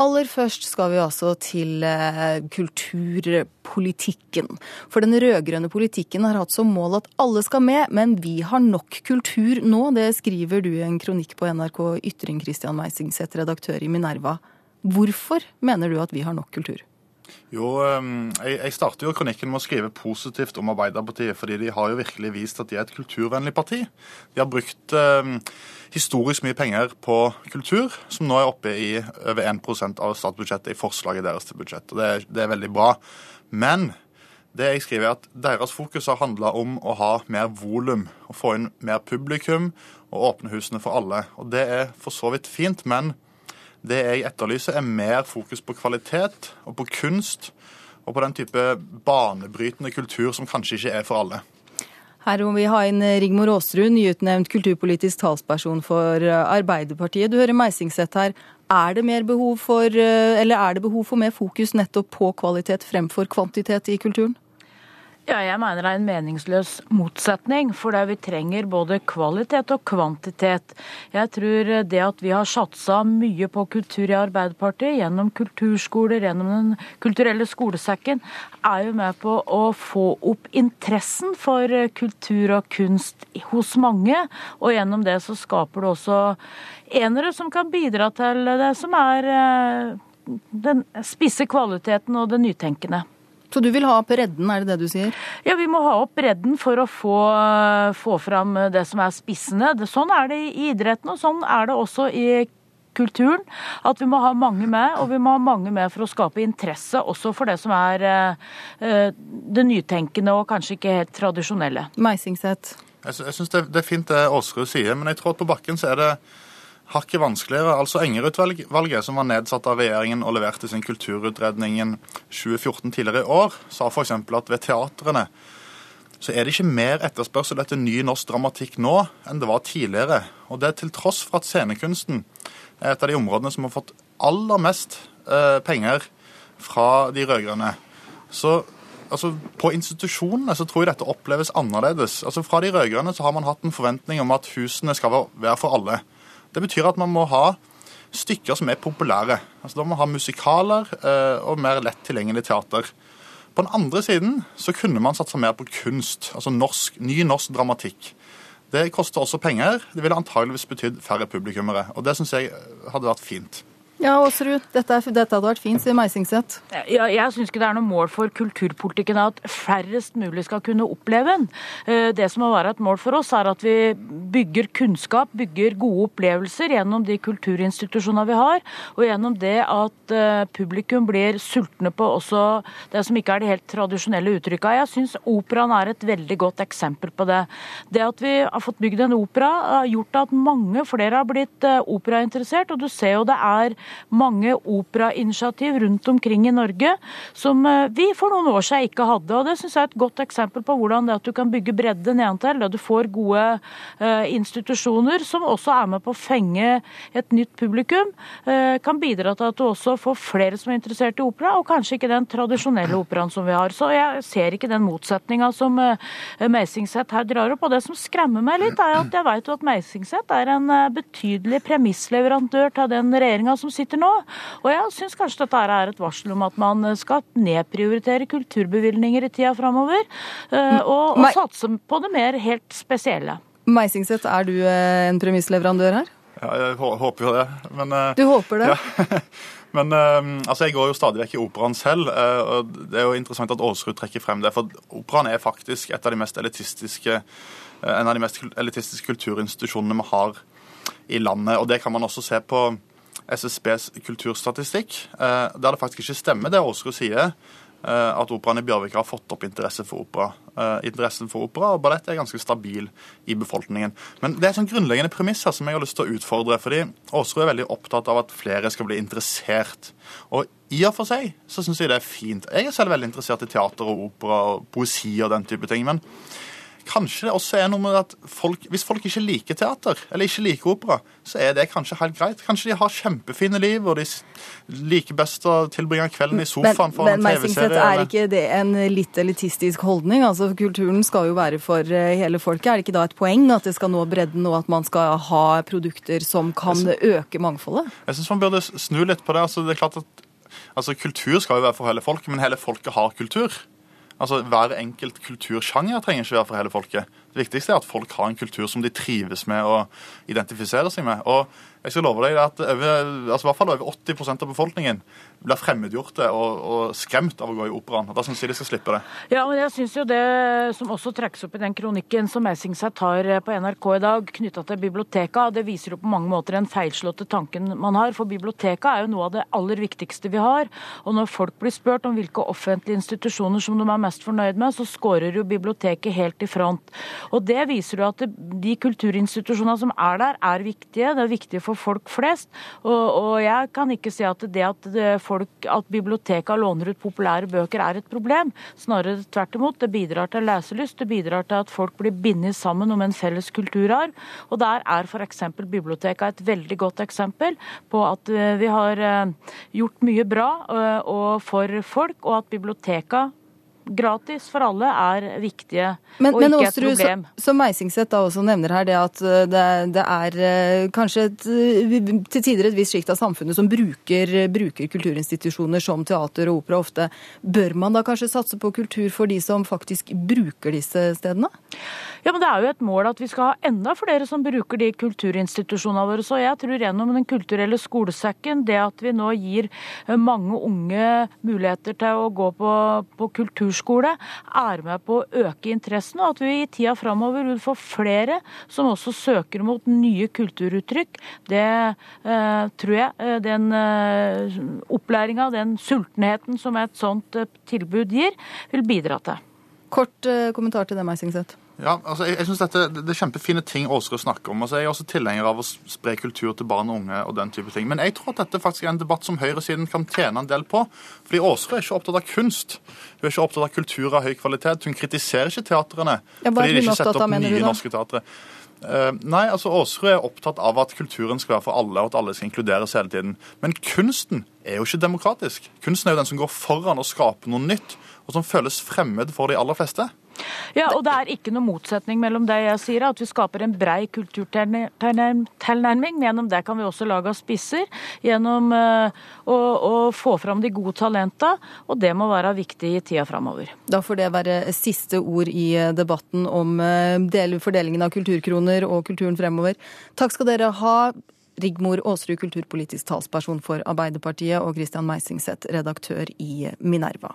Aller først skal vi altså til eh, kulturpolitikken. For den rød-grønne politikken har hatt som mål at alle skal med, men vi har nok kultur nå. Det skriver du i en kronikk på NRK Ytring, Christian Meisingseth, redaktør i Minerva. Hvorfor mener du at vi har nok kultur? Jo, ehm, Jeg starter jo kronikken med å skrive positivt om Arbeiderpartiet, fordi de har jo virkelig vist at de er et kulturvennlig parti. De har brukt eh, historisk mye penger på kultur, som nå er oppe i over 1% av statsbudsjettet i forslaget deres til budsjett. og det er, det er veldig bra. Men det jeg skriver er at deres fokus har handla om å ha mer volum, å få inn mer publikum og åpne husene for alle. Og Det er for så vidt fint, men det jeg etterlyser, er mer fokus på kvalitet og på kunst og på den type banebrytende kultur som kanskje ikke er for alle. Her må vi ha inn Rigmor Aasrud, nyutnevnt kulturpolitisk talsperson for Arbeiderpartiet. Du hører Meisingseth her. Er det, behov for, eller er det behov for mer fokus nettopp på kvalitet fremfor kvantitet i kulturen? Ja, jeg mener det er en meningsløs motsetning. For vi trenger både kvalitet og kvantitet. Jeg tror det at vi har satsa mye på kultur i Arbeiderpartiet, gjennom kulturskoler, gjennom Den kulturelle skolesekken, er jo med på å få opp interessen for kultur og kunst hos mange. Og gjennom det så skaper det også enere som kan bidra til det som er eh, den spisse kvaliteten og det nytenkende. Så du vil ha opp bredden, er det det du sier? Ja, vi må ha opp bredden for å få, få fram det som er spissene. Sånn er det i idretten, og sånn er det også i kulturen. At vi må ha mange med, og vi må ha mange med for å skape interesse også for det som er uh, det nytenkende og kanskje ikke helt tradisjonelle. Meisingseth? Jeg, jeg syns det, det, er fint det Aasrud sier, men jeg tror at på bakken så er det hakket vanskeligere. Altså Enger-utvalget, som var nedsatt av regjeringen og leverte sin kulturutredningen 2014 tidligere i år, sa f.eks. at ved teatrene så er det ikke mer etterspørsel etter ny norsk dramatikk nå enn det var tidligere. Og det er til tross for at scenekunsten er et av de områdene som har fått aller mest eh, penger fra de rød-grønne. Så altså, på institusjonene så tror jeg dette oppleves annerledes. Altså Fra de rød-grønne så har man hatt en forventning om at husene skal være for alle. Det betyr at man må ha stykker som er populære. Altså Da må man ha musikaler eh, og mer lett tilgjengelig teater. På den andre siden så kunne man satsa mer på kunst, altså norsk, ny norsk dramatikk. Det koster også penger. Det ville antageligvis betydd færre publikummere. Og det syns jeg hadde vært fint. Ja, Aasrud, dette, dette, hadde vært fint, sier Meisingseth. Ja, jeg syns ikke det er noe mål for kulturpolitikken at færrest mulig skal kunne oppleve den. Eh, det som må være et mål for oss, er at vi bygger kunnskap, bygger gode opplevelser gjennom de kulturinstitusjonene vi har, og gjennom det at eh, publikum blir sultne på også det som ikke er de helt tradisjonelle uttrykka. Jeg syns operaen er et veldig godt eksempel på det. Det at vi har fått bygd en opera, har gjort at mange flere har blitt eh, operainteressert, og du ser jo det er mange operainitiativ rundt omkring i Norge som eh, vi for noen år siden ikke hadde. og Det syns jeg er et godt eksempel på hvordan det at du kan bygge bredde nedentil, at du får gode uh, institusjoner som også er med på å fenge et nytt publikum, uh, kan bidra til at du også får flere som er interessert i opera, og kanskje ikke den tradisjonelle operaen som vi har. Så jeg ser ikke den motsetninga som uh, Meisingset her drar opp. Og det som skremmer meg litt, er at jeg jo at Meisingset er en betydelig premissleverandør til den regjeringa som sitter nå. Og jeg syns kanskje dette er et varsel om at man skal nedprioritere kulturbevilgninger i tida framover, eh, og, og satse på det mer helt spesielle. Meisingseth, er du eh, en premissleverandør her? Ja, jeg håper jo det. Men, eh, du håper det? Ja. Men altså, jeg går jo stadig vekk i operaen selv, og det er jo interessant at Aasrud trekker frem det. For operaen er faktisk et av de mest elitistiske, en av de mest elitistiske kulturinstitusjonene vi har i landet. Og det kan man også se på SSBs kulturstatistikk, eh, der det faktisk ikke stemmer det Aasrud sier, eh, at operaen i Bjørvika har fått opp interesse for opera. Eh, interessen for opera og ballett er ganske stabil i befolkningen. Men det er sånn grunnleggende premiss her som jeg har lyst til å utfordre. fordi Aasrud er veldig opptatt av at flere skal bli interessert. Og i og for seg så syns jeg det er fint. Jeg er selv veldig interessert i teater og opera og poesi og den type ting. men kanskje det også er noe med at folk, hvis folk ikke liker teater, eller ikke liker opera, så er det kanskje helt greit. Kanskje de har kjempefine liv, og de liker best å tilbringe kvelden i sofaen foran TV-serie. Men er ikke det en litt elitistisk holdning? Altså, Kulturen skal jo være for eh, hele folket. Er det ikke da et poeng at det skal nå bredden, og at man skal ha produkter som kan øke mangfoldet? Jeg syns man burde snu litt på det. Altså, det er klart at altså, Kultur skal jo være for hele folket, men hele folket har kultur. Altså, Hver enkelt kultursjanger trenger ikke være for hele folket. Det viktigste er at folk har en kultur som de trives med å identifisere seg med. Og jeg skal love deg at over, altså i hvert fall over 80% av befolkningen blir fremmedgjorte og, og, skremt av å gå i operaen. Da syns jeg de skal slippe det. Ja, men jeg syns jo det som også trekkes opp i den kronikken som Meisingset har på NRK i dag, knytta til biblioteka, det viser jo på mange måter den feilslåtte tanken man har. For biblioteka er jo noe av det aller viktigste vi har. Og når folk blir spurt om hvilke offentlige institusjoner som de er mest fornøyd med, så skårer jo biblioteket helt i front. Og det viser jo at de kulturinstitusjonene som er der, er viktige. Det er viktig for folk flest. Og, og jeg kan ikke si at det at det folk at biblioteka låner ut populære bøker er et problem. Snarere tvert imot. Det bidrar til leselyst, det bidrar til at folk blir bindet sammen om en felles kulturarv. Og der er f.eks. biblioteka et veldig godt eksempel på at eh, vi har eh, gjort mye bra og for folk, og at biblioteka gratis for alle er viktige men, og ikke men, et problem. Som, som Meisingseth da også nevner her, det at eh, det, det er eh, kanskje et, eh, til tider et visst sjikt av samfunnet som bruker, bruker, kulturinstitusjoner som teater og opera ofte. Bør man da kanskje satse på kultur for de som faktisk bruker disse stedene? Ja, men Det er jo et mål at vi skal ha enda flere som bruker de kulturinstitusjonene våre. Så jeg tror gjennom Den kulturelle skolesekken, det at vi nå gir mange unge muligheter til å gå på, på kulturskole, er med på å øke interessen, og at vi i tida framover vil få flere som også søker mot nye kulturuttrykk. Det eh, tror jeg eh, den eh, opplæringa, den sultenheten som et sånt eh, tilbud gir, vil bidra til. Kort eh, kommentar til det, Meisingseth. Ja, altså jeg, jeg synes dette, Det er kjempefine ting Åsre snakker om. altså Jeg er også tilhenger av å spre kultur til barn og unge. og den type ting. Men jeg tror at dette faktisk er en debatt som høyresiden kan tjene en del på. Fordi Åsre er ikke opptatt av kunst. Hun er ikke opptatt av kultur av høy kvalitet. Hun kritiserer ikke teatrene ja, fordi de ikke setter opp nye norske teatre. Uh, nei, altså Aasrud er opptatt av at kulturen skal være for alle, og at alle skal inkluderes hele tiden. Men kunsten er jo ikke demokratisk. Kunsten er jo den som går foran og skaper noe nytt, og som føles fremmed for de aller fleste. Ja, og det er ikke noe motsetning mellom det jeg sier, at vi skaper en brei kulturtilnærming. Gjennom det kan vi også lage av spisser, gjennom uh, å, å, få fram de gode talenta. Og det må være viktig i tida framover. Da får det være siste ord i eh, debatten om uh, fordelingen av kulturkroner og kulturen fremover. Takk skal dere ha. Rigmor Aasrud, kulturpolitisk talsperson for Arbeiderpartiet, og Christian Meisingseth, redaktør i Minerva.